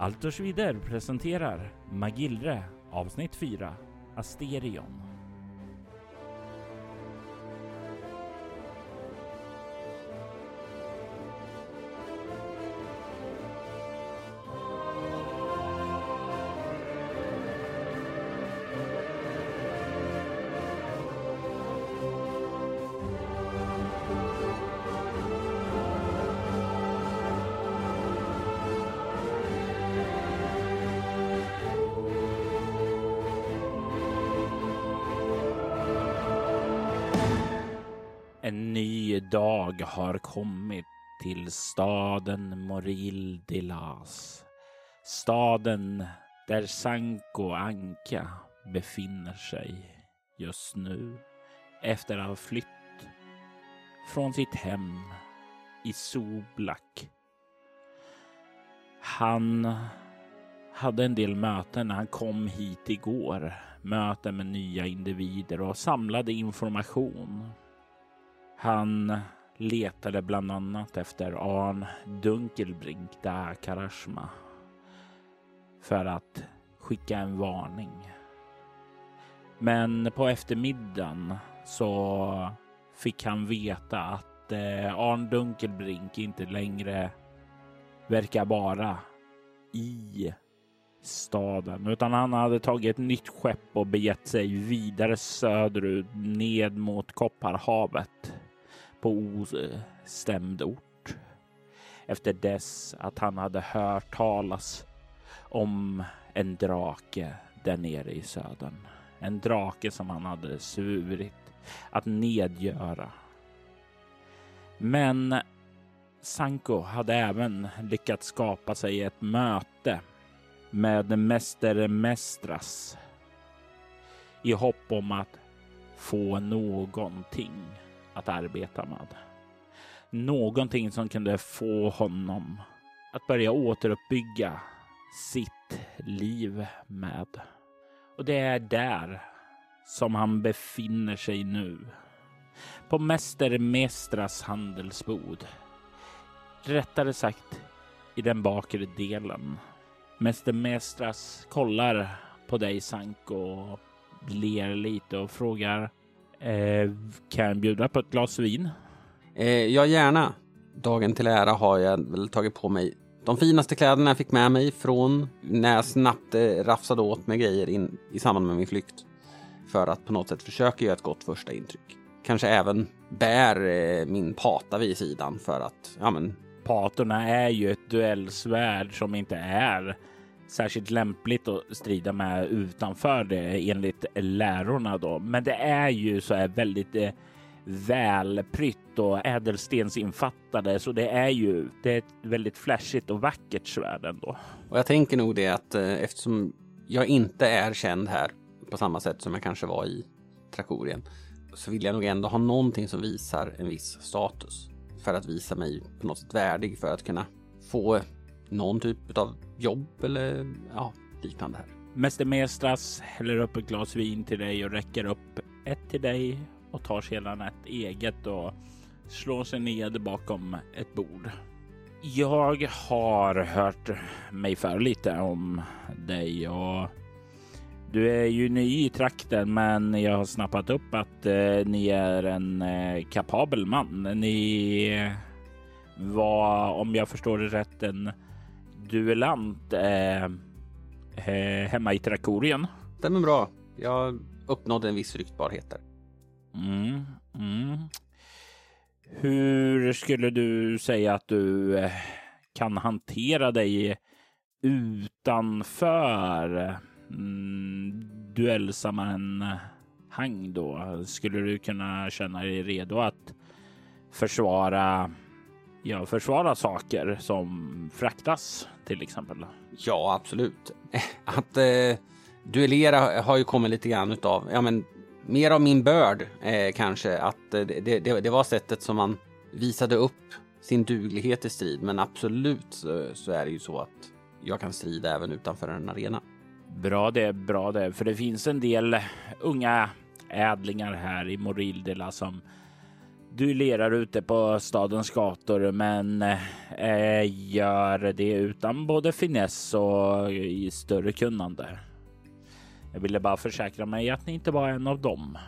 Altos Vidare presenterar Magillre avsnitt 4 Asterion. Avril Delas. de Las. Staden där Sanko Anka befinner sig just nu efter att ha flytt från sitt hem i Soblak. Han hade en del möten när han kom hit igår. Möten med nya individer och samlade information. Han letade bland annat efter Arn Dunkelbrink da Karashma för att skicka en varning. Men på eftermiddagen så fick han veta att eh, Arn Dunkelbrink inte längre verkar vara i staden utan han hade tagit ett nytt skepp och begett sig vidare söderut ned mot Kopparhavet på ostämd ort. Efter dess att han hade hört talas om en drake där nere i södern. En drake som han hade svurit att nedgöra. Men Sanko hade även lyckats skapa sig ett möte med Mäster Mestras i hopp om att få någonting att arbeta med. Någonting som kunde få honom att börja återuppbygga sitt liv med. Och det är där som han befinner sig nu. På Mäster Mestras handelsbod. Rättare sagt i den bakre delen. Mäster Mestras kollar på dig Sanko och ler lite och frågar Eh, kan bjuda på ett glas vin? Eh, ja, gärna. Dagen till ära har jag väl tagit på mig de finaste kläderna jag fick med mig från när jag snabbt eh, rafsade åt med grejer in, i samband med min flykt. För att på något sätt försöka göra ett gott första intryck. Kanske även bär eh, min pata vid sidan för att, ja men... Patorna är ju ett duellsvärd som inte är särskilt lämpligt att strida med utanför det enligt lärorna då. Men det är ju så här väldigt eh, välprytt och ädelstensinfattade, så det är ju det är ett väldigt flashigt och vackert svärd ändå. Och jag tänker nog det att eh, eftersom jag inte är känd här på samma sätt som jag kanske var i Trakorien så vill jag nog ändå ha någonting som visar en viss status för att visa mig på något sätt värdig för att kunna få någon typ av jobb eller ja, liknande här. Mäster Mestras häller upp ett glas vin till dig och räcker upp ett till dig och tar sedan ett eget och slår sig ned bakom ett bord. Jag har hört mig för lite om dig och du är ju ny i trakten, men jag har snappat upp att eh, ni är en eh, kapabel man. Ni var, om jag förstår det rätt, en duellant eh, eh, hemma i Trakorien. Stämmer bra. Jag uppnådde en viss ryktbarhet där. Mm, mm. Hur skulle du säga att du eh, kan hantera dig utanför mm, duellsammanhang då? Skulle du kunna känna dig redo att försvara ja, försvara saker som fraktas till exempel? Ja, absolut. Att eh, duellera har ju kommit lite grann utav, ja men mer av min börd eh, kanske. Att eh, det, det, det, var sättet som man visade upp sin duglighet i strid. Men absolut så, så, är det ju så att jag kan strida även utanför en arena. Bra det, bra det. För det finns en del unga ädlingar här i Morildela som Du lerar ute på stadens gator men eh, gör det utan både finess och i större kunnande. Jag ville bara försäkra mig att ni inte var en av dem.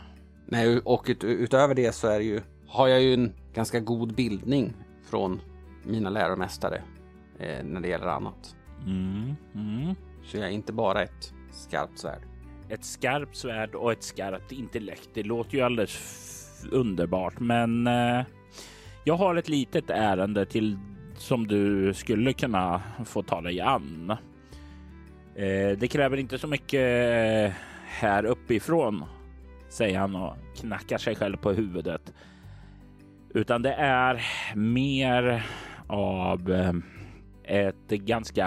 Nej, och ut, utöver det så är det ju, har jag ju en ganska god bildning från mina läromästare eh, när det gäller annat. Mm, mm. Så jag är inte bara ett skarpt svärd. Ett skarpt svärd och ett skarpt intellekt. Det låter ju alldeles underbart, men eh, jag har ett litet ärende till som du skulle kunna få ta dig an. Eh, det kräver inte så mycket eh, här uppifrån, säger han och knackar sig själv på huvudet. Utan det är mer av eh, ett ganska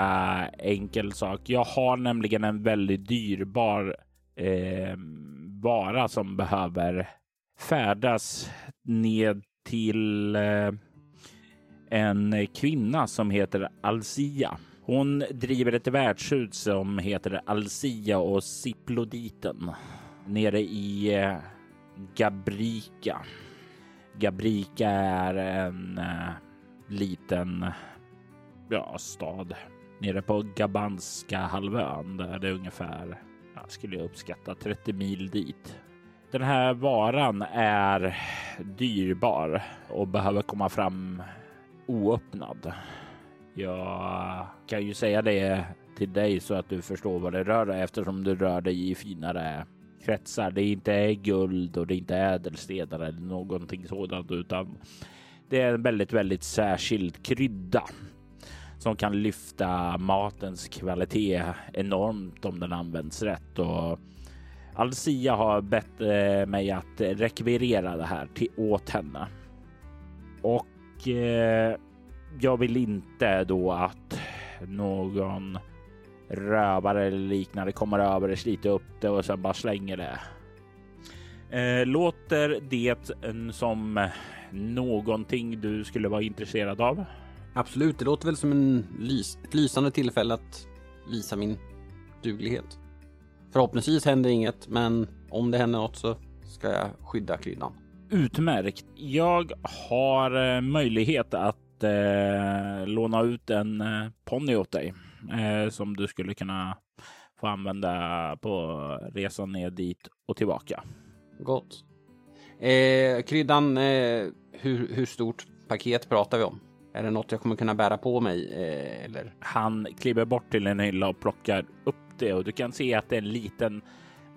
enkel sak. Jag har nämligen en väldigt dyrbar eh, vara som behöver färdas ned till eh, en kvinna som heter Alcia. Hon driver ett värdshus som heter Alcia och Siploditen nere i eh, Gabrika. Gabrika är en eh, liten ja, stad nere på Gabanska halvön där det är ungefär, jag skulle jag uppskatta 30 mil dit. Den här varan är dyrbar och behöver komma fram oöppnad. Jag kan ju säga det till dig så att du förstår vad det rör dig eftersom du rör dig i finare kretsar. Det är inte guld och det är inte ädelstenar eller någonting sådant, utan det är en väldigt, väldigt särskild krydda som kan lyfta matens kvalitet enormt om den används rätt. Och Alcia har bett eh, mig att rekvirera det här till, åt henne. Och eh, jag vill inte då att någon rövare eller liknande kommer över och sliter upp det och sen bara slänger det. Eh, låter det som någonting du skulle vara intresserad av? Absolut, det låter väl som en lys ett lysande tillfälle att visa min duglighet. Förhoppningsvis händer inget, men om det händer något så ska jag skydda kryddan. Utmärkt. Jag har eh, möjlighet att eh, låna ut en eh, ponny åt dig eh, som du skulle kunna få använda på resan ner dit och tillbaka. Gott. Eh, kryddan, eh, hur, hur stort paket pratar vi om? Är det något jag kommer kunna bära på mig? Eh, eller? Han kliver bort till en hylla och plockar upp det och du kan se att det är en liten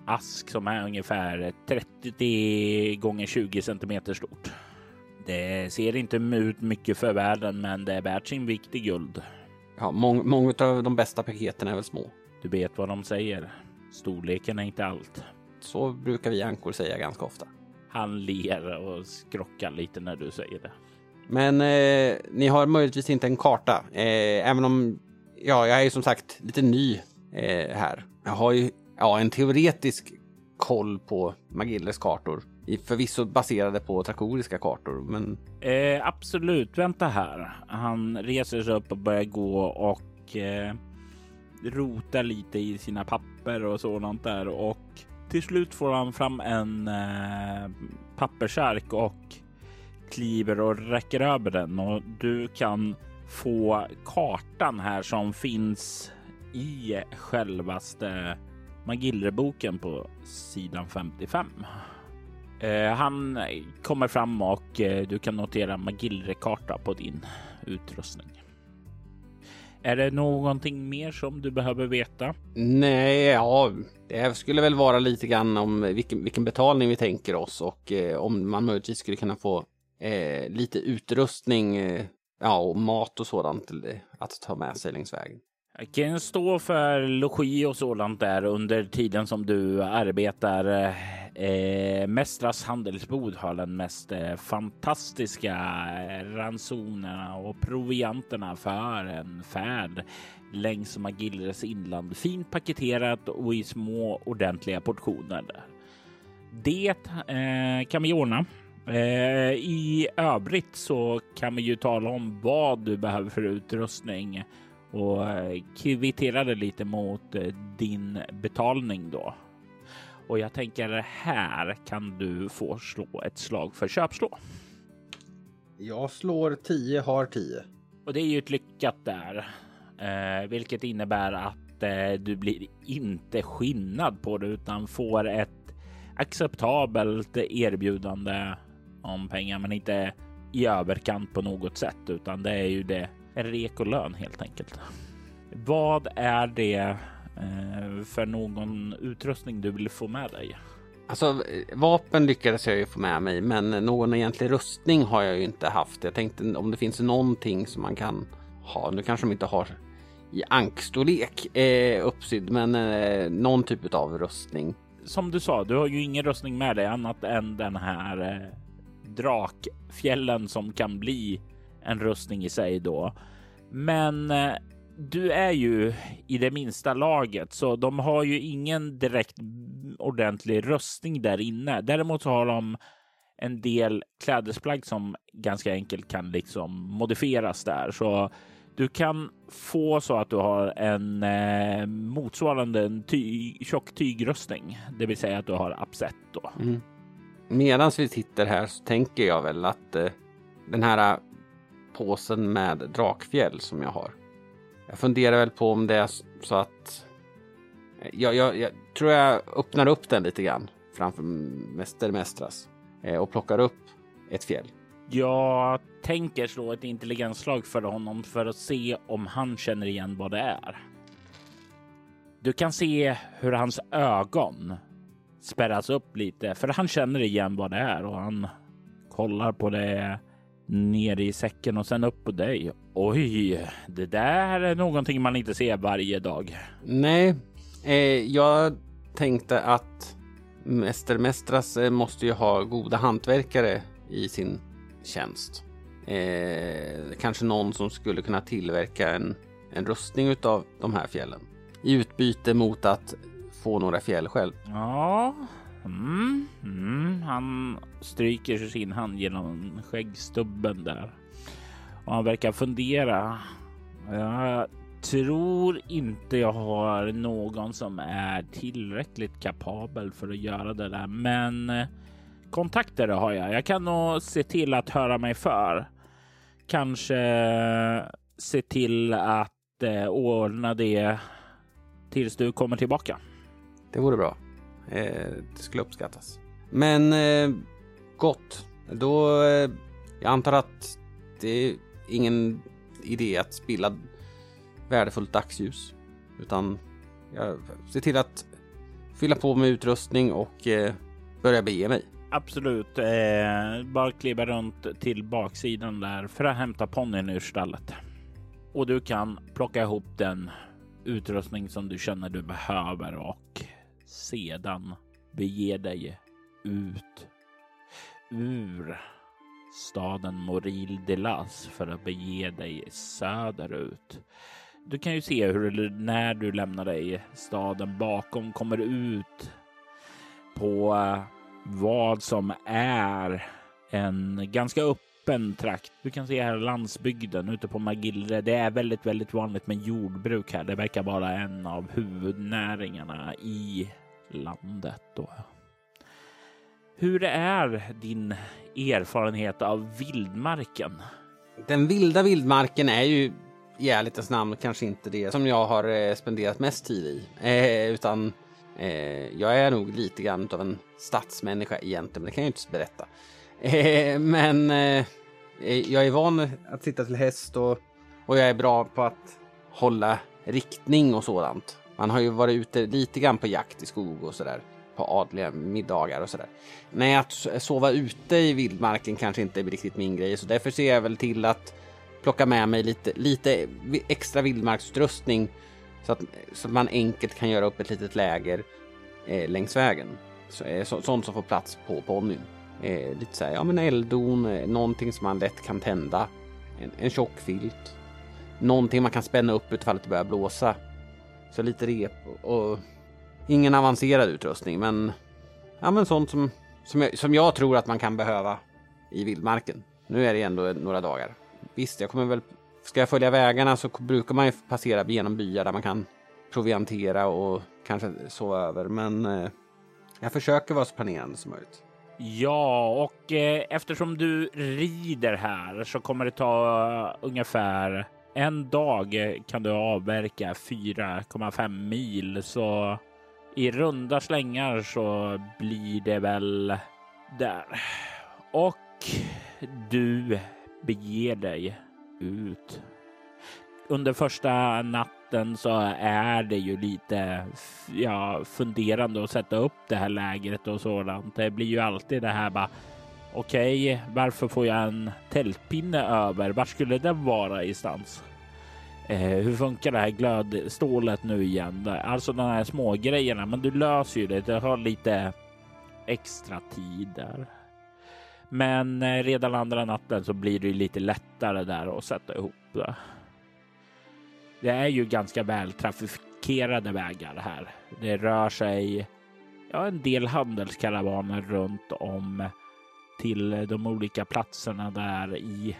ask som är ungefär 30 gånger 20 centimeter stort. Det ser inte ut mycket för världen, men det är värt sin vikt i guld. Ja, må många av de bästa paketen är väl små. Du vet vad de säger. Storleken är inte allt. Så brukar vi ankor säga ganska ofta. Han ler och skrockar lite när du säger det. Men eh, ni har möjligtvis inte en karta, eh, även om ja, jag är som sagt lite ny eh, här. Jag har ju ja, en teoretisk koll på Magilles kartor, förvisso baserade på trakoriska kartor, men... Eh, absolut, vänta här. Han reser sig upp och börjar gå och eh, rotar lite i sina papper och sådant där och till slut får han fram en eh, pappersark och kliver och räcker över den och du kan få kartan här som finns i självaste Magillreboken på sidan 55. Eh, han kommer fram och eh, du kan notera Magillrekarta på din utrustning. Är det någonting mer som du behöver veta? Nej, ja, det skulle väl vara lite grann om vilken, vilken betalning vi tänker oss och eh, om man möjligtvis skulle kunna få eh, lite utrustning, eh, ja, och mat och sådant att ta med sig längs vägen. Jag kan stå för logi och sådant där under tiden som du arbetar. Eh, Mästras handelsbod har den mest eh, fantastiska ransonerna och provianterna för en färd längs Magillres inland. Fint paketerat och i små ordentliga portioner. Det eh, kan vi ordna. Eh, I övrigt så kan vi ju tala om vad du behöver för utrustning och eh, kvittera det lite mot eh, din betalning då. Och jag tänker här kan du få slå ett slag för köpslå. Jag slår 10, har 10. Och det är ju ett lyckat där, eh, vilket innebär att eh, du blir inte skinnad på det utan får ett acceptabelt erbjudande om pengar, men inte i överkant på något sätt, utan det är ju det en rek och lön helt enkelt. Vad är det eh, för någon utrustning du vill få med dig? Alltså vapen lyckades jag ju få med mig, men någon egentlig rustning har jag ju inte haft. Jag tänkte om det finns någonting som man kan ha. Nu kanske de inte har i ankstorlek eh, uppsydd, men eh, någon typ av rustning. Som du sa, du har ju ingen rustning med dig annat än den här eh, drakfjällen som kan bli en rustning i sig då. Men eh, du är ju i det minsta laget, så de har ju ingen direkt ordentlig rustning där inne. Däremot så har de en del klädesplagg som ganska enkelt kan liksom modifieras där. Så du kan få så att du har en eh, motsvarande en ty tjock tygröstning, det vill säga att du har absett då. Mm. Medan vi sitter här så tänker jag väl att eh, den här påsen med drakfjäll som jag har. Jag funderar väl på om det är så att jag, jag, jag tror jag öppnar upp den lite grann framför Mäster Mästras eh, och plockar upp ett fjäll. Jag tänker slå ett intelligensslag för honom för att se om han känner igen vad det är. Du kan se hur hans ögon spärras upp lite för han känner igen vad det är och han kollar på det ner i säcken och sen upp på dig. Oj, det där är någonting man inte ser varje dag. Nej, eh, jag tänkte att Mäster Mästras eh, måste ju ha goda hantverkare i sin tjänst. Eh, kanske någon som skulle kunna tillverka en, en rustning utav de här fjällen. I utbyte mot att få några fjäll själv. Ja, mm, mm. han stryker sin hand genom skäggstubben där. Och han verkar fundera. Jag tror inte jag har någon som är tillräckligt kapabel för att göra det där, men eh, kontakter har jag. Jag kan nog se till att höra mig för. Kanske eh, se till att eh, ordna det tills du kommer tillbaka. Det vore bra. Eh, det skulle uppskattas. Men eh, gott. Då, eh, jag antar att det är ingen idé att spilla värdefullt dagsljus. Utan jag ser till att fylla på med utrustning och börja bege mig. Absolut. Eh, bara kliva runt till baksidan där för att hämta ponnyn ur stallet. Och du kan plocka ihop den utrustning som du känner du behöver och sedan bege dig ut ur staden Moril de Las för att bege dig söderut. Du kan ju se hur när du lämnar dig staden bakom kommer ut på eh, vad som är en ganska öppen trakt. Du kan se här landsbygden ute på Magillre. Det är väldigt, väldigt vanligt med jordbruk här. Det verkar vara en av huvudnäringarna i landet. Då. Hur är din erfarenhet av vildmarken? Den vilda vildmarken är ju i ärlighetens namn kanske inte det som jag har eh, spenderat mest tid i. Eh, utan eh, jag är nog lite grann av en stadsmänniska egentligen, men det kan jag ju inte berätta. Eh, men eh, eh, jag är van att sitta till häst och, och jag är bra på att hålla riktning och sådant. Man har ju varit ute lite grann på jakt i skog och sådär på adliga middagar och sådär. Nej, att sova ute i vildmarken kanske inte är riktigt min grej, så därför ser jag väl till att plocka med mig lite, lite extra vildmarksutrustning så att, så att man enkelt kan göra upp ett litet läger eh, längs vägen. Så, eh, så, sånt som får plats på ponnyn. Eh, lite så här, ja men elddon, eh, någonting som man lätt kan tända. En, en tjock filt. Någonting man kan spänna upp utifall det börjar blåsa. Så lite rep och, och ingen avancerad utrustning men ja men sånt som, som, jag, som jag tror att man kan behöva i vildmarken. Nu är det ändå några dagar. Visst, jag kommer väl... Ska jag följa vägarna så brukar man ju passera genom byar där man kan proviantera och kanske sova över. Men eh, jag försöker vara så planerande som möjligt. Ja, och eh, eftersom du rider här så kommer det ta ungefär en dag eh, kan du avverka 4,5 mil. Så i runda slängar så blir det väl där. Och du beger dig ut. Under första natten så är det ju lite ja, funderande att sätta upp det här lägret och sådant. Det blir ju alltid det här bara Okej, okay, varför får jag en tältpinne över? Var skulle den vara instans? Eh, hur funkar det här glödstålet nu igen? Alltså de här små grejerna, men du löser ju det. Det har lite extra tid där. Men eh, redan andra natten så blir det lite lättare där att sätta ihop det. Det är ju ganska väl trafikerade vägar här. Det rör sig ja, en del handelskaravaner runt om till de olika platserna där i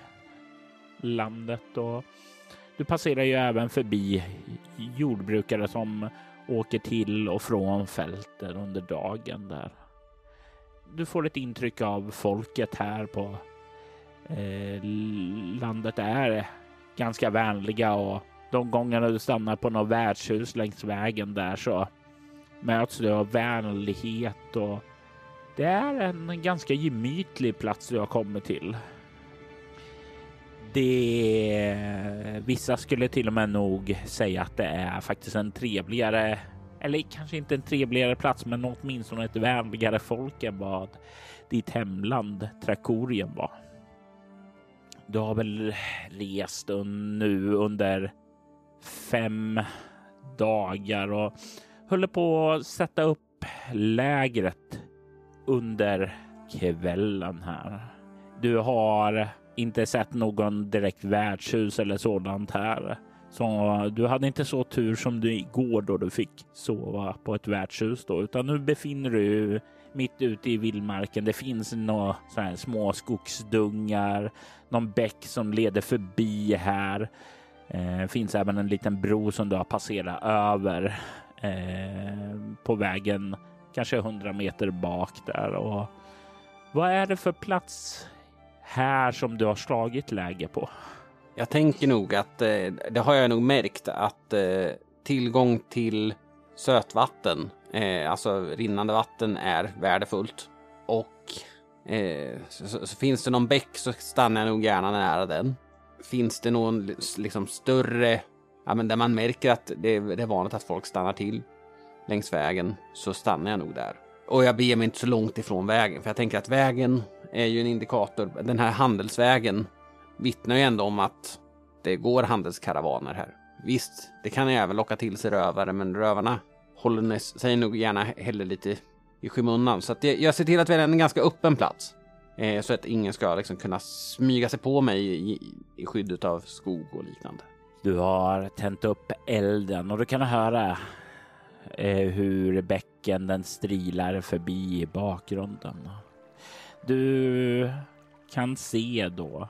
landet och du passerar ju även förbi jordbrukare som åker till och från fälten under dagen där. Du får ett intryck av folket här på eh, landet är ganska vänliga och de gångerna du stannar på något värdshus längs vägen där så möts du av vänlighet och det är en ganska gemytlig plats du har kommit till. Det vissa skulle till och med nog säga att det är faktiskt en trevligare eller kanske inte en trevligare plats, men åtminstone ett vänligare folk än vad ditt hemland Trakorien var. Du har väl rest nu under fem dagar och håller på att sätta upp lägret under kvällen här. Du har inte sett någon direkt värdshus eller sådant här. Så du hade inte så tur som du igår då du fick sova på ett värdshus då, utan nu befinner du mitt ute i vildmarken. Det finns några så här små skogsdungar, någon bäck som leder förbi här. Eh, finns även en liten bro som du har passerat över eh, på vägen, kanske hundra meter bak där. Och vad är det för plats här som du har slagit läge på? Jag tänker nog att eh, det har jag nog märkt att eh, tillgång till sötvatten, eh, alltså rinnande vatten, är värdefullt. Och eh, så, så, så, finns det någon bäck så stannar jag nog gärna nära den. Finns det någon liksom större, ja men där man märker att det, det är vanligt att folk stannar till längs vägen så stannar jag nog där. Och jag beger mig inte så långt ifrån vägen för jag tänker att vägen är ju en indikator. Den här handelsvägen vittnar ju ändå om att det går handelskaravaner här. Visst, det kan även locka till sig rövare, men rövarna håller sig nog gärna hellre lite i skymundan. Så att jag, jag ser till att vi en ganska öppen plats. Eh, så att ingen ska liksom kunna smyga sig på mig i, i skydd av skog och liknande. Du har tänt upp elden och du kan höra eh, hur bäcken den strilar förbi i bakgrunden. Du kan se då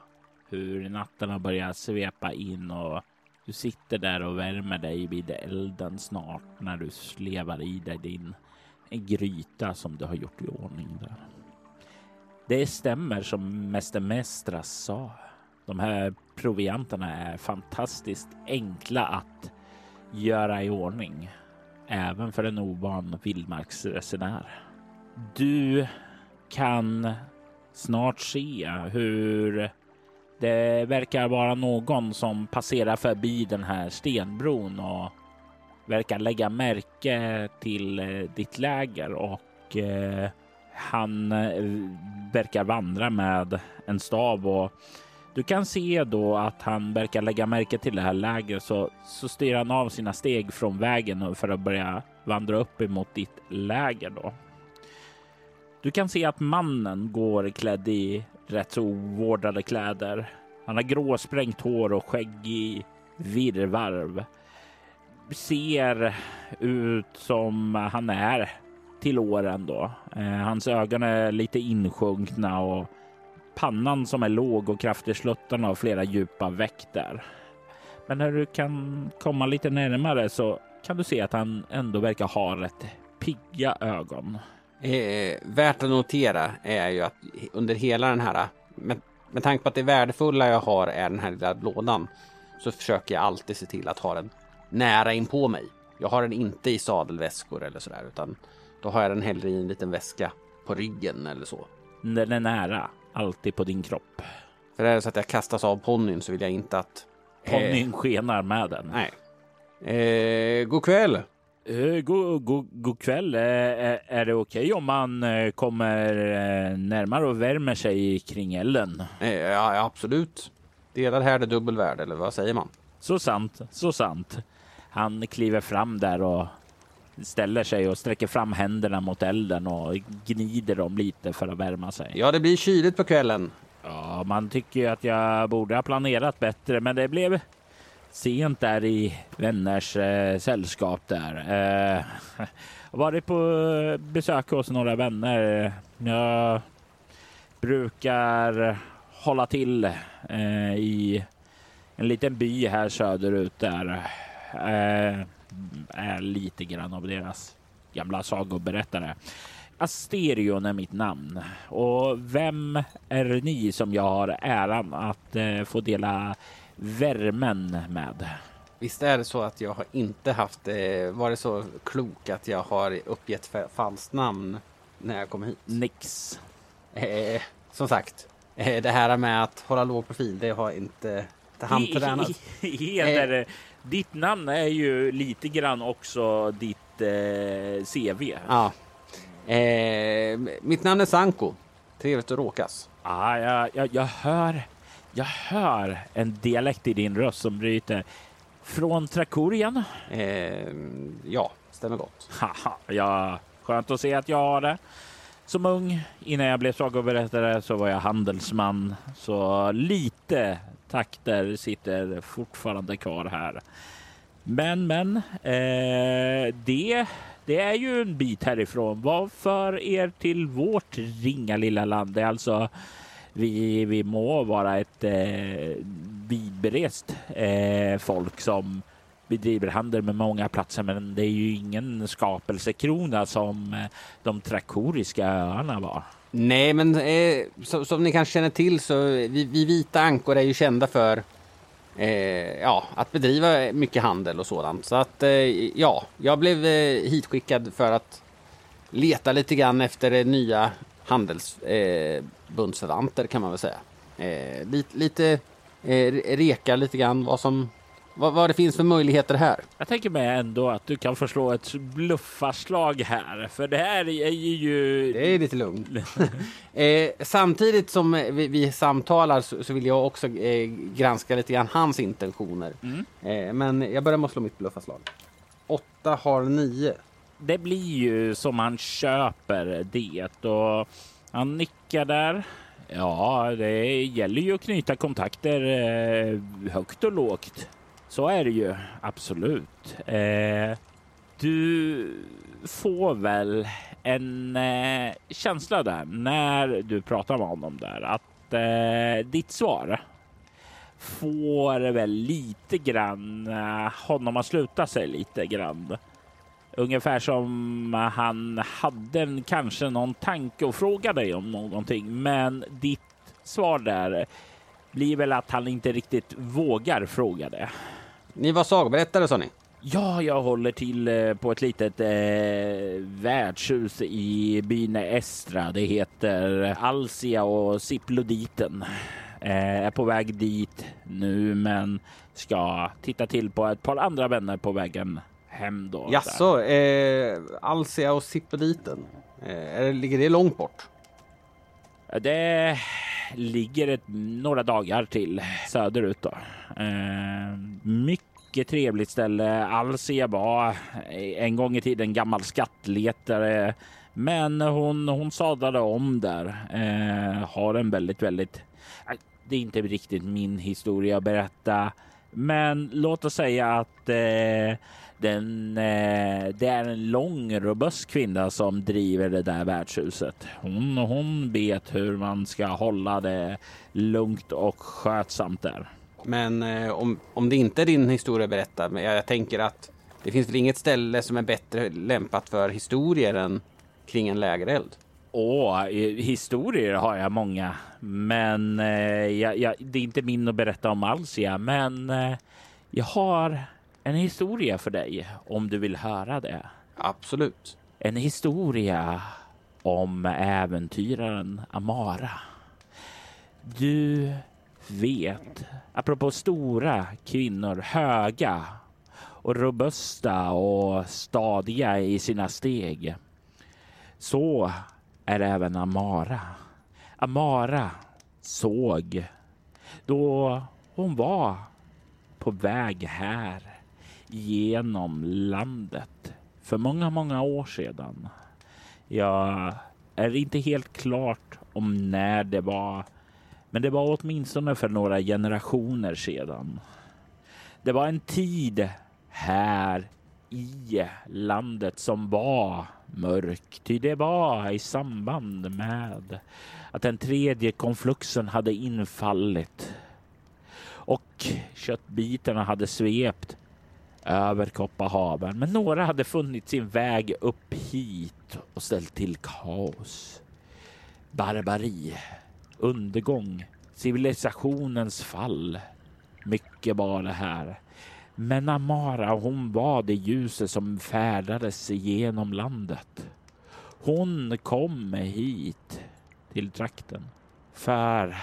hur natten har börjat svepa in och du sitter där och värmer dig vid elden snart när du slevar i dig din gryta som du har gjort i ordning där. Det stämmer som Mäster Mestras sa. De här provianterna är fantastiskt enkla att göra i ordning, även för en ovan vildmarksresenär. Du kan snart se hur det verkar vara någon som passerar förbi den här stenbron och verkar lägga märke till eh, ditt läger och eh, han eh, verkar vandra med en stav och du kan se då att han verkar lägga märke till det här lägret så, så styr han av sina steg från vägen för att börja vandra upp emot ditt läger då. Du kan se att mannen går klädd i rätt så ovårdade kläder. Han har gråsprängt hår och skäggig virrvarv. Ser ut som han är till åren då. Eh, hans ögon är lite insjunkna och pannan som är låg och kraftig sluttande har flera djupa veck där. Men när du kan komma lite närmare så kan du se att han ändå verkar ha rätt pigga ögon. Eh, värt att notera är ju att under hela den här, med, med tanke på att det värdefulla jag har är den här lilla lådan, så försöker jag alltid se till att ha den nära in på mig. Jag har den inte i sadelväskor eller sådär, utan då har jag den hellre i en liten väska på ryggen eller så. Den är nära, alltid på din kropp. För är det så att jag kastas av ponnyn så vill jag inte att... Ponnyn skenar med den. Nej. Eh, god kväll! Uh, god, god, god kväll. Uh, är det okej okay om man uh, kommer närmare och värmer sig kring elden? ja, absolut. Delar här det dubbelvärde, eller vad säger man? Så sant, så sant. Han kliver fram där och ställer sig och sträcker fram händerna mot elden och gnider dem lite för att värma sig. Ja, det blir kyligt på kvällen. Ja, man tycker ju att jag borde ha planerat bättre, men det blev sent där i vänners eh, sällskap där. Eh, varit på besök hos några vänner. Jag brukar hålla till eh, i en liten by här söderut där. Eh, är lite grann av deras gamla sagoberättare. Asterion är mitt namn och vem är ni som jag har äran att eh, få dela värmen med? Visst är det så att jag har inte haft eh, varit så klok att jag har uppgett falskt namn när jag kom hit. Nix. Eh, som sagt, eh, det här med att hålla låg profil, det har inte det handtränat. Heder, eh. Ditt namn är ju lite grann också ditt eh, CV. Ja, Eh, mitt namn är Sanko. Trevligt att råkas. Ah, jag, jag, jag, hör, jag hör en dialekt i din röst som bryter. Från Trakorien? Eh, ja, stämmer gott. Haha, ja, skönt att se att jag har det. Som ung, innan jag blev sagoberättare, så var jag handelsman. Så lite takter sitter fortfarande kvar här. Men, men, eh, det det är ju en bit härifrån. Vad för er till vårt ringa lilla land? Det är alltså vi, vi må vara ett eh, vidberest eh, folk som bedriver handel med många platser, men det är ju ingen skapelsekrona som eh, de trakoriska öarna var. Nej, men eh, som, som ni kanske känner till så vi, vi vita ankor är ju kända för eh, ja, att bedriva mycket handel och sådant. Så att eh, ja, jag blev eh, hitskickad för att leta lite grann efter eh, nya handelsbundsförvanter eh, kan man väl säga. Eh, lite, lite eh, reka lite grann vad som vad, vad det finns för möjligheter här. Jag tänker mig ändå att du kan förslå ett bluffarslag här, för det här är ju... Det är lite lugnt. eh, samtidigt som vi, vi samtalar så, så, vill jag också eh, granska lite grann hans intentioner. Mm. Eh, men jag börjar med att slå mitt bluffarslag. Åtta har nio. Det blir ju som han köper det och han nickar där. Ja, det gäller ju att knyta kontakter eh, högt och lågt. Så är det ju absolut. Eh, du får väl en eh, känsla där när du pratar med honom där att eh, ditt svar får väl lite grann eh, honom att sluta sig lite grann. Ungefär som han hade en, kanske någon tanke och frågade dig om någonting, men ditt svar där blir väl att han inte riktigt vågar fråga det. Ni var sagoberättare sa ni? Ja, jag håller till eh, på ett litet eh, värdshus i byn Estra. Det heter Alsia och Siploditen. Eh, är på väg dit nu, men ska titta till på ett par andra vänner på vägen hem då. Jaså, eh, Alsia och Siploditen. Eh, ligger det långt bort? Det ligger ett, några dagar till söderut då. Eh, mycket trevligt ställe. Alcia var eh, en gång i tiden gammal skattletare. Men hon, hon sadlade om där. Eh, har en väldigt, väldigt... Eh, det är inte riktigt min historia att berätta. Men låt oss säga att eh, den, eh, det är en lång robust kvinna som driver det där värdshuset. Hon, hon vet hur man ska hålla det lugnt och skötsamt där. Men eh, om, om det inte är din historia berätta, men jag, jag tänker att det finns väl inget ställe som är bättre lämpat för historier än kring en lägereld? Åh, historier har jag många, men eh, jag, jag, det är inte min att berätta om alls. Ja. Men eh, jag har en historia för dig om du vill höra det. Absolut. En historia om äventyraren Amara. Du vet, apropå stora kvinnor, höga och robusta och stadiga i sina steg. Så är även Amara. Amara såg då hon var på väg här genom landet för många, många år sedan. Jag är inte helt klart om när det var, men det var åtminstone för några generationer sedan. Det var en tid här i landet som var mörk, ty det var i samband med att den tredje konfluxen hade infallit och köttbitarna hade svept över Kopparhaven. Men några hade funnit sin väg upp hit och ställt till kaos. Barbari, undergång, civilisationens fall. Mycket var det här. Men Amara, hon var det ljuset som färdades genom landet. Hon kom hit till trakten för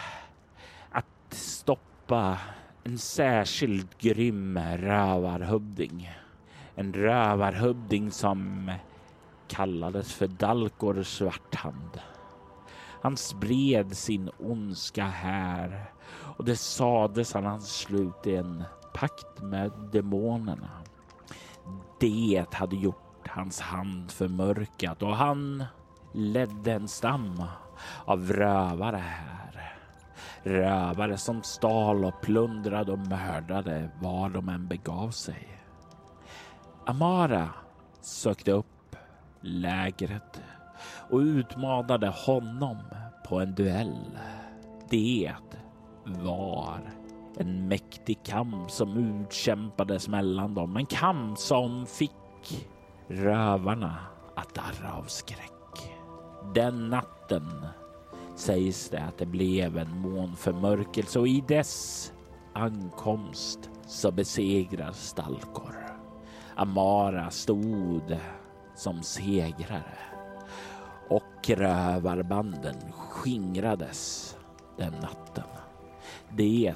att stoppa en särskilt grym rövarhövding. En rövarhövding som kallades för Dalkor Svarthand. Han spred sin ondska här och det sades att han slut en pakt med demonerna. Det hade gjort hans hand förmörkat och han ledde en stam av rövare här. Rövare som stal och plundrade och mördade var de än begav sig. Amara sökte upp lägret och utmanade honom på en duell. Det var en mäktig kamp som utkämpades mellan dem. En kamp som fick rövarna att darra av skräck. Den natten sägs det att det blev en månförmörkelse och i dess ankomst så besegrar Stalkor. Amara stod som segrare och rövarbanden skingrades den natten. Det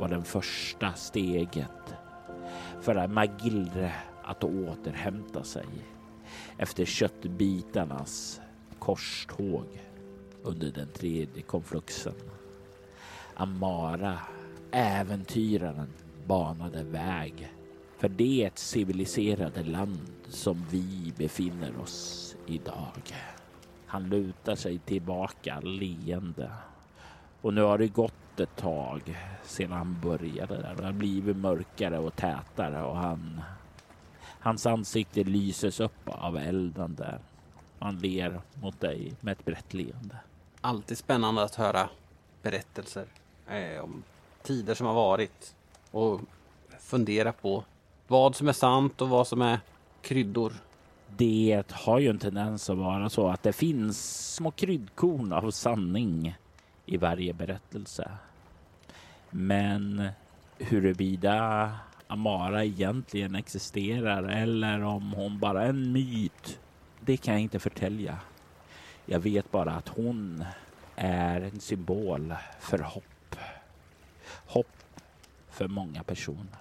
var det första steget för Magildre att återhämta sig efter köttbitarnas korståg under den tredje konfluxen. Amara, äventyraren, banade väg för det civiliserade land som vi befinner oss idag. Han lutar sig tillbaka leende och nu har det gått ett tag sedan han började där. Det har blivit mörkare och tätare och han, hans ansikte lyses upp av elden där. Han ler mot dig med ett brett leende. Alltid spännande att höra berättelser eh, om tider som har varit och fundera på vad som är sant och vad som är kryddor. Det har ju en tendens att vara så att det finns små kryddkorn av sanning i varje berättelse. Men huruvida Amara egentligen existerar eller om hon bara är en myt, det kan jag inte förtälja. Jag vet bara att hon är en symbol för hopp. Hopp för många personer.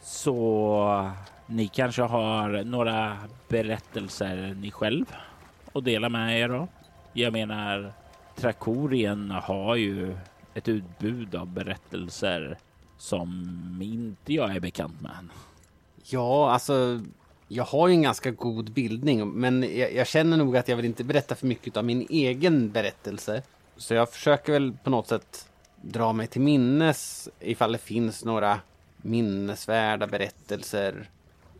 Så ni kanske har några berättelser ni själv att dela med er av. Jag menar, Trakorien har ju ett utbud av berättelser som inte jag är bekant med. Ja, alltså jag har ju en ganska god bildning, men jag, jag, känner nog att jag vill inte berätta för mycket av min egen berättelse. Så jag försöker väl på något sätt dra mig till minnes ifall det finns några minnesvärda berättelser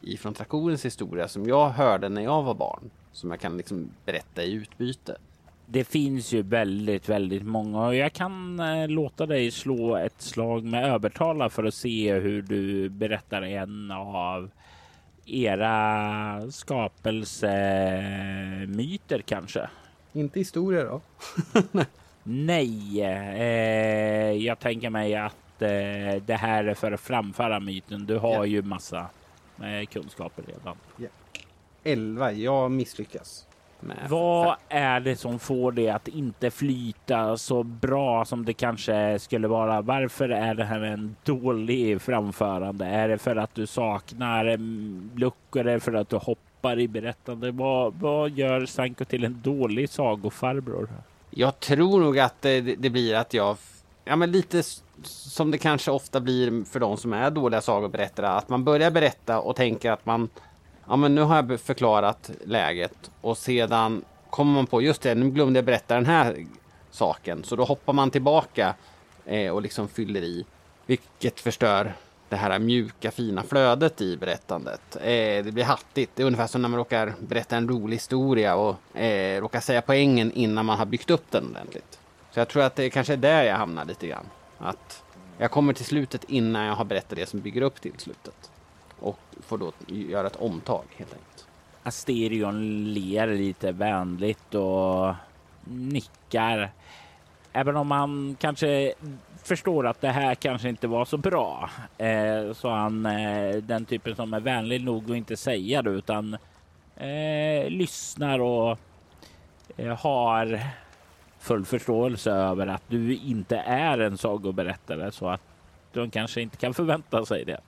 ifrån Trakorens historia som jag hörde när jag var barn. Som jag kan liksom berätta i utbyte. Det finns ju väldigt, väldigt många och jag kan eh, låta dig slå ett slag med övertala för att se hur du berättar en av era skapelsemyter kanske? Inte historia då? Nej, eh, jag tänker mig att eh, det här är för att framföra myten. Du har Ja. ju massa eh, kunskaper redan. 11, jag misslyckas. Vad är det som får det att inte flyta så bra som det kanske skulle vara? Varför är det här en dålig framförande? Är det för att du saknar mm, luckor? Är det för att du hoppar i berättande? Vad, vad gör Sanko till en dålig sagofarbror? Jag tror nog att det, det blir att jag, ja men lite som det kanske ofta blir för de som är dåliga sagoberättare, att man börjar berätta och tänker att man, ja men nu har jag förklarat läget och sedan kommer man på, just det, nu glömde jag berätta den här saken, så då hoppar man tillbaka eh, och liksom fyller i, vilket förstör det här mjuka fina flödet i berättandet. Eh, det blir hattigt. Det är ungefär som när man råkar berätta en rolig historia och eh, råkar säga poängen innan man har byggt upp den ordentligt. Så jag tror att det kanske är där jag hamnar lite grann. Att jag kommer till slutet innan jag har berättat det som bygger upp till slutet. Och får då göra ett omtag helt enkelt. Asterion ler lite vänligt och nickar. Även om han kanske förstår att det här kanske inte var så bra. Eh, så han eh, den typen som är vänlig nog att inte säga det utan eh, lyssnar och eh, har full förståelse över att du inte är en sagoberättare så att de kanske inte kan förvänta sig det.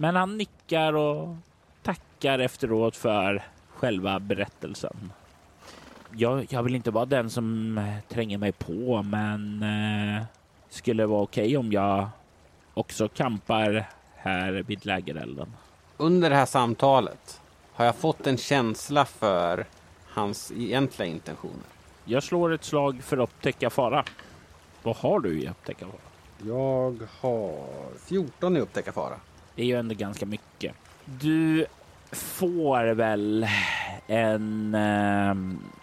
Men han nickar och tackar efteråt för själva berättelsen. Jag, jag vill inte vara den som eh, tränger mig på, men eh, skulle det vara okej om jag också kampar här vid lägerelden? Under det här samtalet har jag fått en känsla för hans egentliga intentioner. Jag slår ett slag för att upptäcka fara. Vad har du i upptäcka fara? Jag har 14 i upptäcka fara. Det är ju ändå ganska mycket. Du får väl en eh,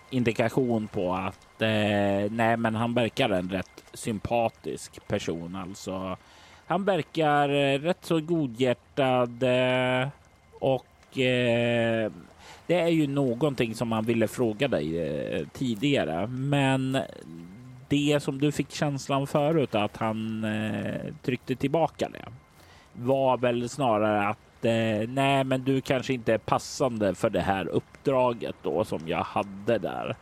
indikation på att eh, nej, men han verkar en rätt sympatisk person. Alltså, han verkar eh, rätt så godhjärtad eh, och eh, det är ju någonting som man ville fråga dig eh, tidigare, men det som du fick känslan förut att han eh, tryckte tillbaka det var väl snarare att eh, nej, men du kanske inte är passande för det här uppdraget då som jag hade där.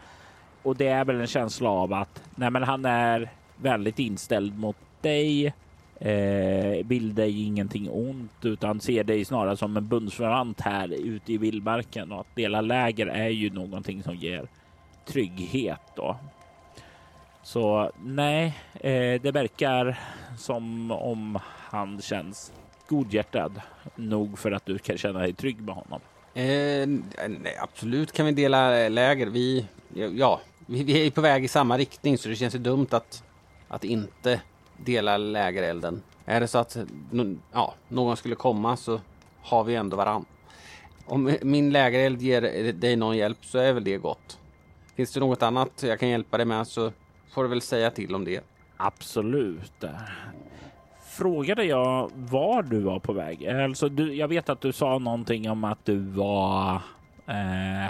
Och det är väl en känsla av att nej, men han är väldigt inställd mot dig. Eh, vill dig ingenting ont utan ser dig snarare som en bundsförvant här ute i vildmarken och att dela läger är ju någonting som ger trygghet då. Så nej, eh, det verkar som om han känns godhjärtad nog för att du kan känna dig trygg med honom. Eh, nej, absolut kan vi dela läger. Vi, ja, vi, vi är på väg i samma riktning så det känns ju dumt att, att inte dela lägerelden. Är det så att ja, någon skulle komma så har vi ändå varann. Om min lägereld ger dig någon hjälp så är väl det gott. Finns det något annat jag kan hjälpa dig med så får du väl säga till om det. Absolut. Frågade jag var du var på väg? Alltså, du, jag vet att du sa någonting om att du var eh,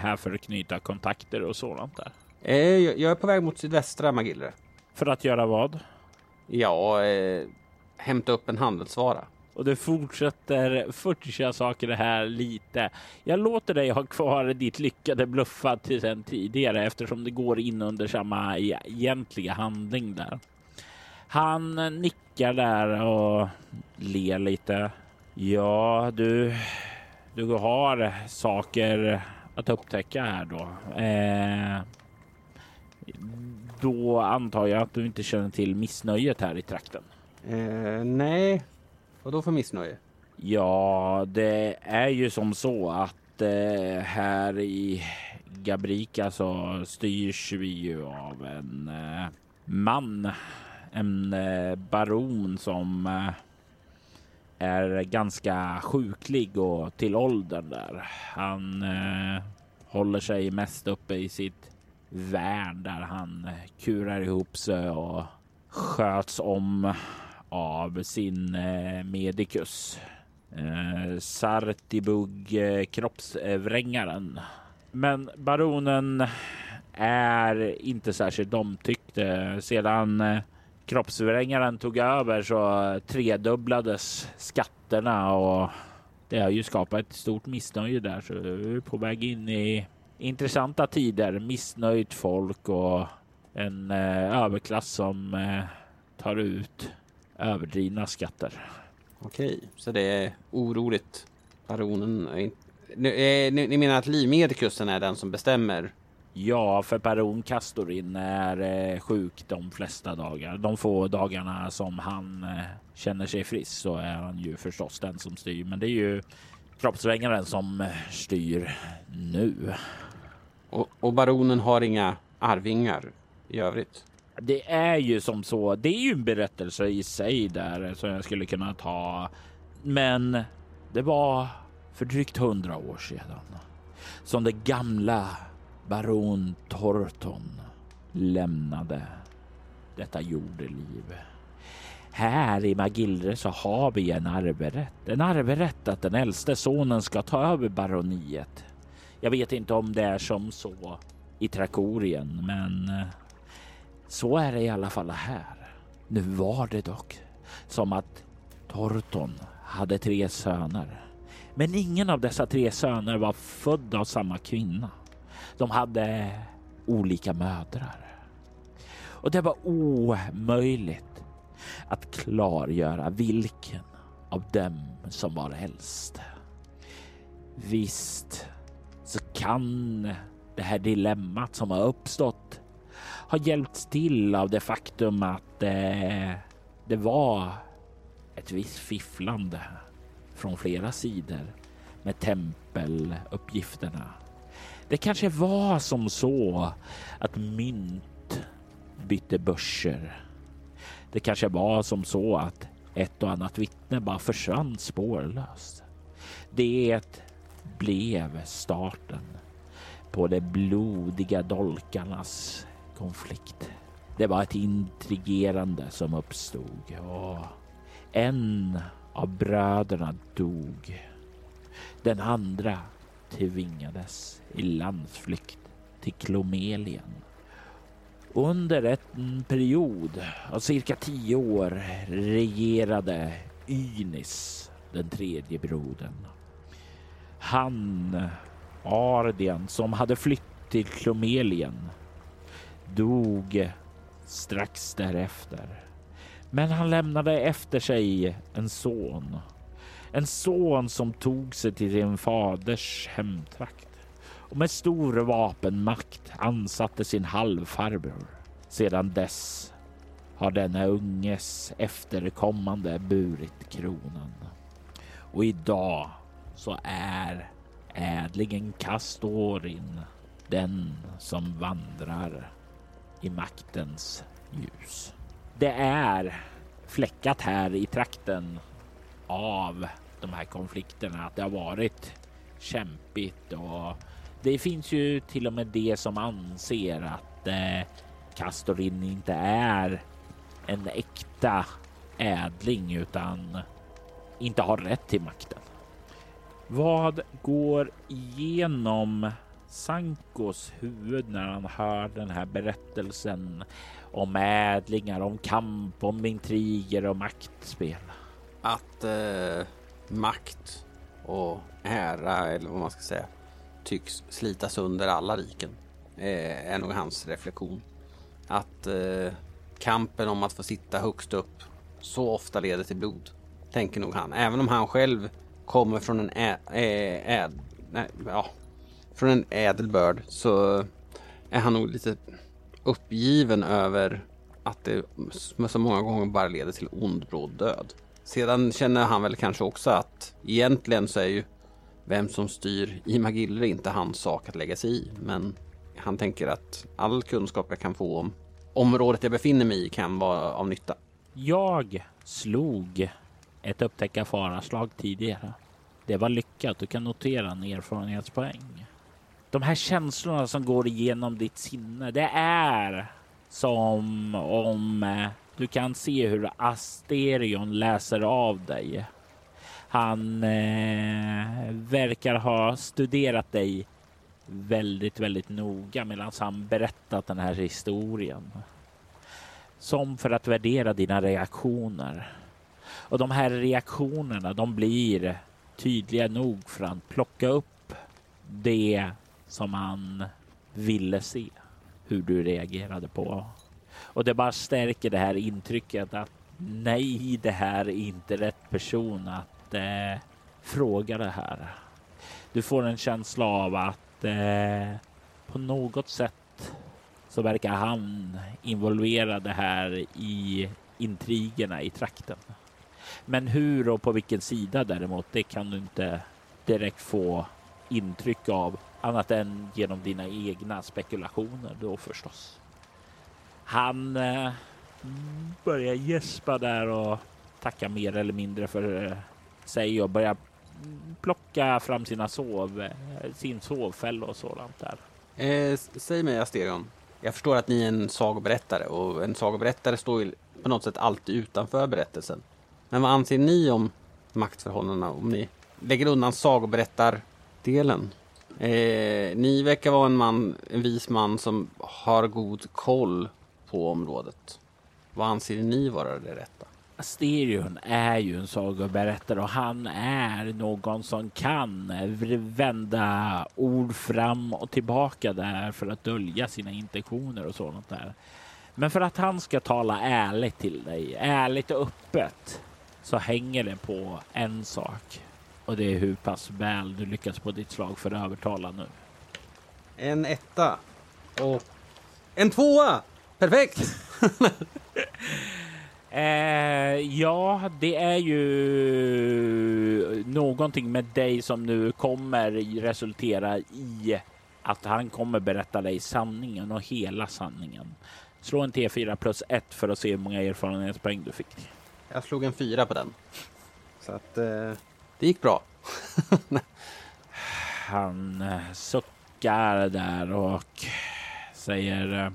här för att knyta kontakter och sådant där. Eh, jag, jag är på väg mot sydvästra Magillre. För att göra vad? Ja, eh, hämta upp en handelsvara. Och du fortsätter furcha saker här lite. Jag låter dig ha kvar ditt lyckade bluffa till sen tidigare eftersom det går in under samma egentliga handling där. Han nickar där och ler lite. Ja, du, du har saker att upptäcka här då. Eh, då antar jag att du inte känner till missnöjet här i trakten. Eh, nej, vad då för missnöje? Ja, det är ju som så att eh, här i Gabrika så styrs vi ju av en eh, man, en eh, baron som eh, är ganska sjuklig och till åldern där. Han eh, håller sig mest uppe i sitt värn där han kurar ihop sig och sköts om av sin eh, medicus eh, Sartibug eh, kroppsvrängaren. Men baronen är inte särskilt omtyckt. Eh, sedan eh, kroppsvrängaren tog över så tredubblades skatterna och det har ju skapat ett stort missnöje där. Så vi är på väg in i intressanta tider. Missnöjt folk och en eh, överklass som eh, tar ut överdrivna skatter. Okej, så det är oroligt. Baronen är inte... Ni, eh, ni, ni menar att Livmedikusen är den som bestämmer? Ja, för baron Castorin är eh, sjuk de flesta dagar. De få dagarna som han eh, känner sig frisk så är han ju förstås den som styr. Men det är ju kroppsvängaren som eh, styr nu. Och, och baronen har inga arvingar i övrigt? Det är ju som så. Det är ju en berättelse i sig där som jag skulle kunna ta. Men det var för drygt hundra år sedan som det gamla baron Torton lämnade detta jordeliv. Här i Magillre så har vi en arverätt. En arverätt att den äldste sonen ska ta över baroniet. Jag vet inte om det är som så i Trakorien, men eh, så är det i alla fall här. Nu var det dock som att Torton hade tre söner. Men ingen av dessa tre söner var född av samma kvinna. De hade olika mödrar. Och det var omöjligt att klargöra vilken av dem som var äldst. Visst så kan det här dilemmat som har uppstått ha hjälpts till av det faktum att eh, det var ett visst fifflande från flera sidor med tempeluppgifterna. Det kanske var som så att mynt bytte börser. Det kanske var som så att ett och annat vittne bara försvann spårlöst. Det blev starten på de blodiga dolkarnas konflikt. Det var ett intrigerande som uppstod och en av bröderna dog. Den andra tvingades i landsflykt till Klomelien. Under en period av cirka tio år regerade Ynis, den tredje brodern. Han, Ardian, som hade flytt till Klomelien, dog strax därefter. Men han lämnade efter sig en son. En son som tog sig till sin faders hemtrakt och med stor vapenmakt ansatte sin halvfarbror. Sedan dess har denna unges efterkommande burit kronan. Och idag så är ädlingen Kastorin den som vandrar i maktens ljus. Det är fläckat här i trakten av de här konflikterna, att det har varit kämpigt och det finns ju till och med det som anser att eh, Castorin inte är en äkta ädling utan inte har rätt till makten. Vad går igenom Sankos huvud när han hör den här berättelsen om ädlingar, om kamp, om intriger och maktspel? Att eh, makt och ära, eller vad man ska säga, tycks slita sönder alla riken. Eh, är nog hans reflektion. Att eh, kampen om att få sitta högst upp så ofta leder till blod. Tänker nog han. Även om han själv kommer från en ä, ä, ä, nej, ja, från en ädelbörd så är han nog lite uppgiven över att det så många gånger bara leder till ond bråd död. Sedan känner han väl kanske också att egentligen så är ju vem som styr i Magiller inte hans sak att lägga sig i. Men han tänker att all kunskap jag kan få om området jag befinner mig i kan vara av nytta. Jag slog ett upptäcka faraslag tidigare. Det var lyckat. Du kan notera en erfarenhetspoäng. De här känslorna som går igenom ditt sinne, det är som om eh, du kan se hur Asterion läser av dig. Han eh, verkar ha studerat dig väldigt, väldigt noga medan han berättat den här historien. Som för att värdera dina reaktioner. Och de här reaktionerna, de blir tydliga nog för att plocka upp det som han ville se hur du reagerade på. Och det bara stärker det här intrycket att nej, det här är inte rätt person att eh, fråga det här. Du får en känsla av att eh, på något sätt så verkar han involverad det här i intrigerna i trakten. Men hur och på vilken sida däremot, det kan du inte direkt få intryck av annat än genom dina egna spekulationer då förstås. Han eh, börjar gäspa där och tacka mer eller mindre för eh, sig och börjar plocka fram sina sov, eh, sin sovfälla och sådant där. Eh, säg mig Asterion, jag förstår att ni är en sagoberättare och en sagoberättare står ju på något sätt alltid utanför berättelsen. Men vad anser ni om maktförhållandena om ni lägger undan sagoberättardelen? Eh, ni verkar vara en man, en vis man som har god koll på området. Vad anser ni vara det rätta? Asterion är ju en sagoberättare och han är någon som kan vända ord fram och tillbaka där för att dölja sina intentioner och sådant där. Men för att han ska tala ärligt till dig, ärligt och öppet, så hänger det på en sak. Och det är hur pass väl du lyckas på ditt slag för att övertala nu. En etta och en tvåa! Perfekt! Eh, ja, det är ju någonting med dig som nu kommer resultera i att han kommer berätta dig sanningen och hela sanningen. Slå en T4 plus 1 för att se hur många erfarenhetspoäng du fick. Jag slog en fyra på den. Så att eh, det gick bra. Han eh, suckar där och säger eh,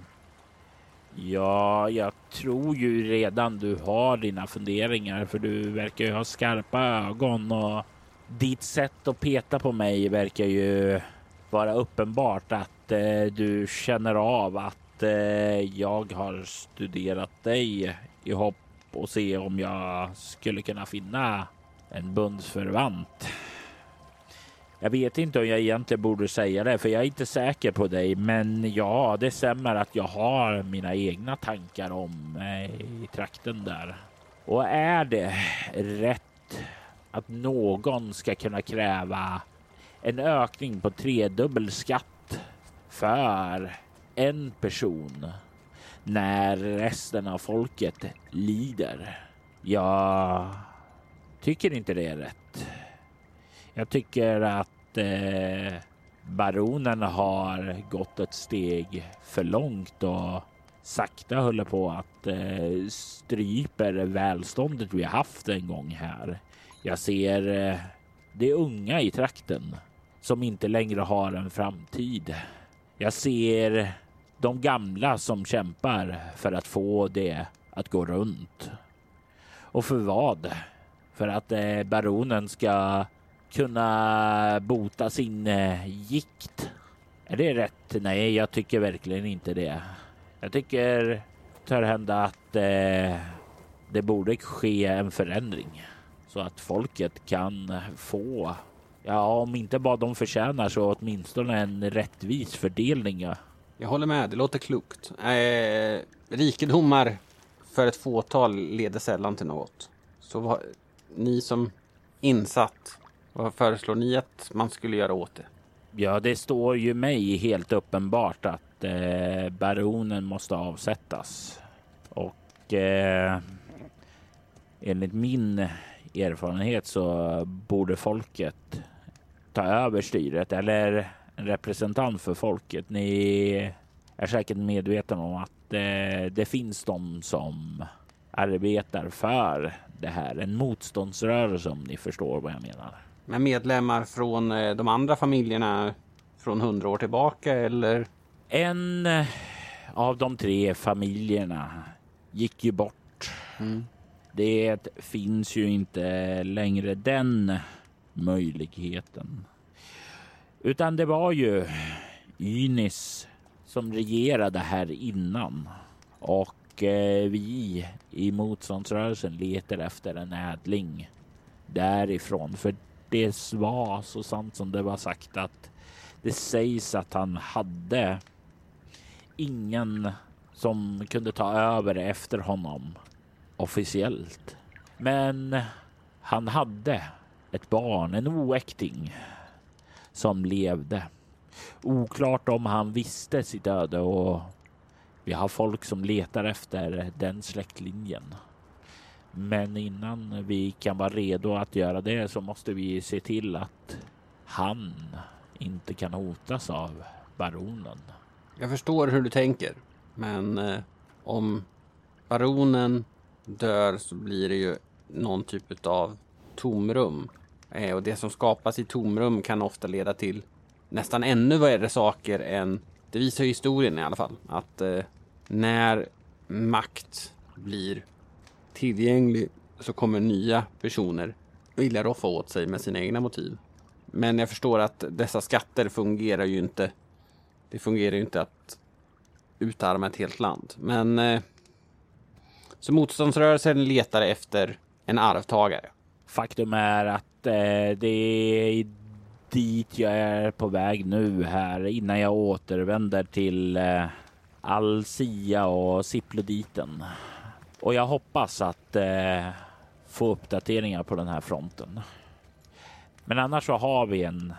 Ja, jag tror ju redan du har dina funderingar för du verkar ju ha skarpa ögon och ditt sätt att peta på mig verkar ju vara uppenbart att eh, du känner av att eh, jag har studerat dig i hopp och se om jag skulle kunna finna en bundsförvant. Jag vet inte om jag egentligen borde säga det, för jag är inte säker på dig. Men ja, det stämmer att jag har mina egna tankar om eh, i trakten där. Och är det rätt att någon ska kunna kräva en ökning på tredubbel skatt för en person när resten av folket lider? Jag tycker inte det är rätt. Jag tycker att eh, baronen har gått ett steg för långt och sakta håller på att eh, stryper välståndet vi haft en gång här. Jag ser eh, de unga i trakten som inte längre har en framtid. Jag ser de gamla som kämpar för att få det att gå runt. Och för vad? För att eh, baronen ska kunna bota sin eh, gikt. Är det rätt? Nej, jag tycker verkligen inte det. Jag tycker hända att eh, det borde ske en förändring så att folket kan få, ja, om inte bara de förtjänar så åtminstone en rättvis fördelning. Jag håller med, det låter klokt. Eh, rikedomar för ett fåtal leder sällan till något. Så vad, ni som insatt vad föreslår ni att man skulle göra åt det? Ja, det står ju mig helt uppenbart att eh, baronen måste avsättas. Och eh, enligt min erfarenhet så borde folket ta över styret eller en representant för folket. Ni är säkert medvetna om att eh, det finns de som arbetar för det här. En motståndsrörelse om ni förstår vad jag menar med medlemmar från eh, de andra familjerna från hundra år tillbaka eller? En eh, av de tre familjerna gick ju bort. Mm. Det finns ju inte längre den möjligheten. Utan det var ju Ynis som regerade här innan och eh, vi i motståndsrörelsen letar efter en ädling därifrån. För det var så sant som det var sagt att det sägs att han hade ingen som kunde ta över efter honom officiellt. Men han hade ett barn, en oäkting som levde. Oklart om han visste sitt öde och vi har folk som letar efter den släktlinjen. Men innan vi kan vara redo att göra det så måste vi se till att han inte kan hotas av baronen. Jag förstår hur du tänker, men eh, om baronen dör så blir det ju någon typ av tomrum. Eh, och det som skapas i tomrum kan ofta leda till nästan ännu värre saker än, det visar historien i alla fall, att eh, när makt blir tillgänglig så kommer nya personer vilja roffa åt sig med sina egna motiv. Men jag förstår att dessa skatter fungerar ju inte. Det fungerar ju inte att utarma ett helt land. Men eh, så motståndsrörelsen letar efter en arvtagare. Faktum är att eh, det är dit jag är på väg nu här innan jag återvänder till eh, Alsia och Siploditen. Och jag hoppas att eh, få uppdateringar på den här fronten. Men annars så har vi en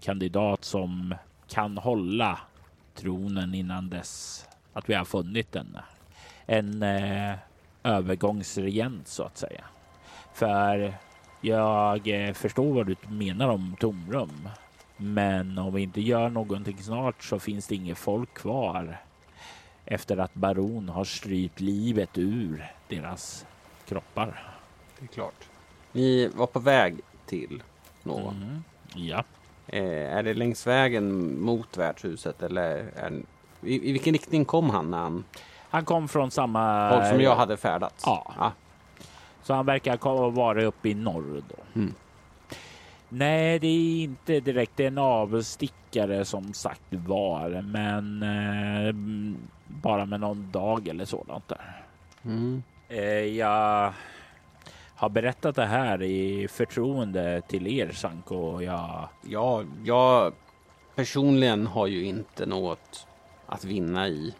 kandidat som kan hålla tronen innan dess att vi har funnit den. En eh, övergångsregent så att säga. För jag eh, förstår vad du menar om tomrum. Men om vi inte gör någonting snart så finns det inget folk kvar efter att baron har strypt livet ur deras kroppar. Det är klart. Ni var på väg till någon. Mm. Ja. Eh, är det längs vägen mot värdshuset eller är, i, i vilken riktning kom han när han... Han kom från samma... Håll som jag hade färdats? Ja. ja. Så han verkar ha varit uppe i norr då. Mm. Nej, det är inte direkt en avstickare som sagt var, men eh, bara med någon dag eller sådant där. Mm. Eh, jag har berättat det här i förtroende till er Sanko. Jag... Ja, jag personligen har ju inte något att vinna i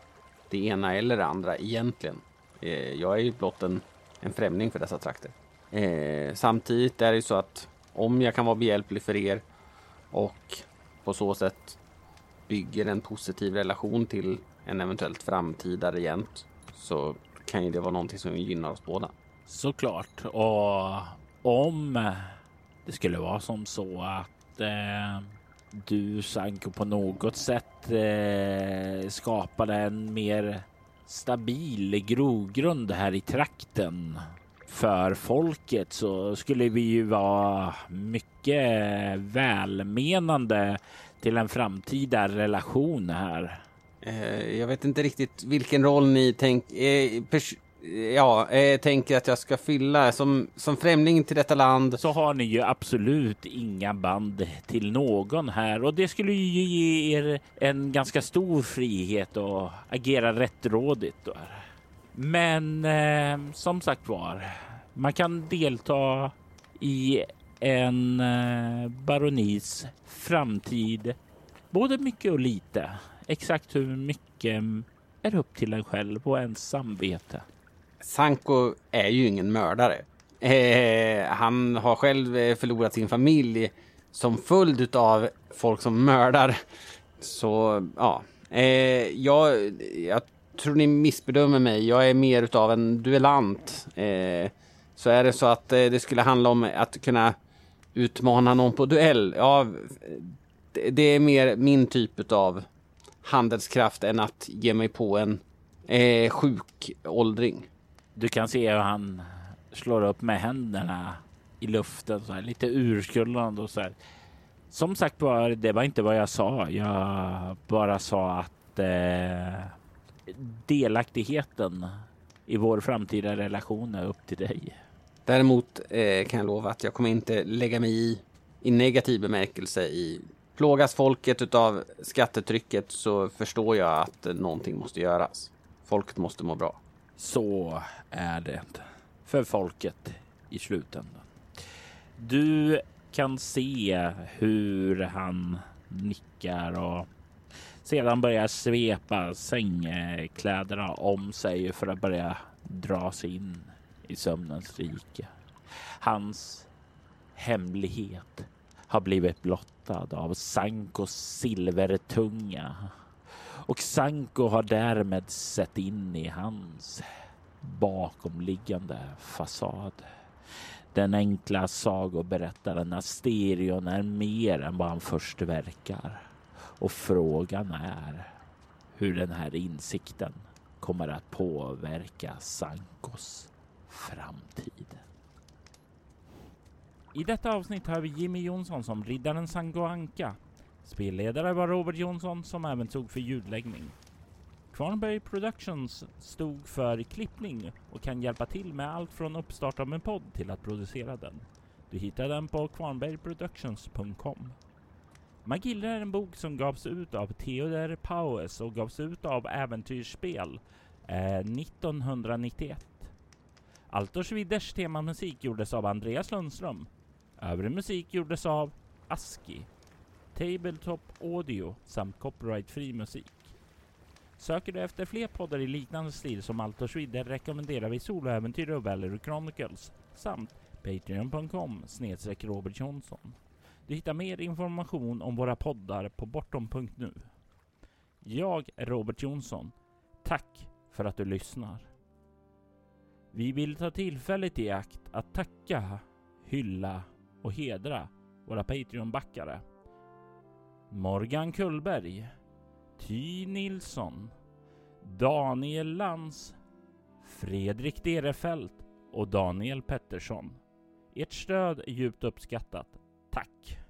det ena eller det andra egentligen. Eh, jag är ju blott en, en främling för dessa trakter. Eh, samtidigt är det ju så att om jag kan vara behjälplig för er och på så sätt bygger en positiv relation till en eventuellt framtida regent så kan ju det vara någonting som gynnar oss båda. Såklart. Och om det skulle vara som så att eh, du Sanko på något sätt eh, skapade en mer stabil grogrund här i trakten för folket så skulle vi ju vara mycket välmenande till en framtida relation här. Eh, jag vet inte riktigt vilken roll ni tänker ja, eh, tänker att jag ska fylla som, som främling till detta land. Så har ni ju absolut inga band till någon här och det skulle ju ge er en ganska stor frihet att agera rättrådigt. Men eh, som sagt var, man kan delta i en eh, baronis framtid, både mycket och lite. Exakt hur mycket är upp till en själv och ens samvete. Sanko är ju ingen mördare. Eh, han har själv eh, förlorat sin familj som följd av folk som mördar. Så ja, eh, jag, jag tror ni missbedömer mig. Jag är mer utav en duellant. Eh, så är det så att eh, det skulle handla om att kunna utmana någon på duell. Ja, det, det är mer min typ av handelskraft än att ge mig på en eh, sjuk åldring. Du kan se hur han slår upp med händerna i luften, så här, lite urskuldande och så här. Som sagt var, det var inte vad jag sa. Jag bara sa att eh, delaktigheten i vår framtida relation är upp till dig. Däremot eh, kan jag lova att jag kommer inte lägga mig i, i negativ bemärkelse i Plågas folket utav skattetrycket så förstår jag att eh, någonting måste göras. Folket måste må bra. Så är det för folket i slutändan. Du kan se hur han nickar och sedan börjar svepa sängkläderna om sig för att börja dra sig in i sömnens rike. Hans hemlighet har blivit blottad av Sankos silvertunga och Sanko har därmed sett in i hans bakomliggande fasad. Den enkla sagoberättaren Asterion är mer än vad han först verkar. Och frågan är hur den här insikten kommer att påverka Sankos framtid. I detta avsnitt har vi Jimmy Jonsson som riddaren Sango Anka. Spelledare var Robert Jonsson som även tog för ljudläggning. Kvarnberg Productions stod för klippning och kan hjälpa till med allt från uppstart av en podd till att producera den. Du hittar den på kvarnbergproductions.com. Magilla är en bok som gavs ut av Theodor Paues och gavs ut av Äventyrsspel eh, 1991. Altors Widders temamusik gjordes av Andreas Lundström. Övrig musik gjordes av ASCII, Tabletop Audio samt copyright-fri musik. Söker du efter fler poddar i liknande stil som Altors Vidder rekommenderar vi Soloäventyr och Valery Chronicles samt Patreon.com snedstreck Robert Jonsson. Du hittar mer information om våra poddar på bortom.nu. Jag är Robert Jonsson. Tack för att du lyssnar. Vi vill ta tillfället i akt att tacka, hylla och hedra våra Patreon-backare. Morgan Kullberg, Ty Nilsson, Daniel Lantz, Fredrik Derefelt och Daniel Pettersson. Ert stöd är djupt uppskattat. Tack!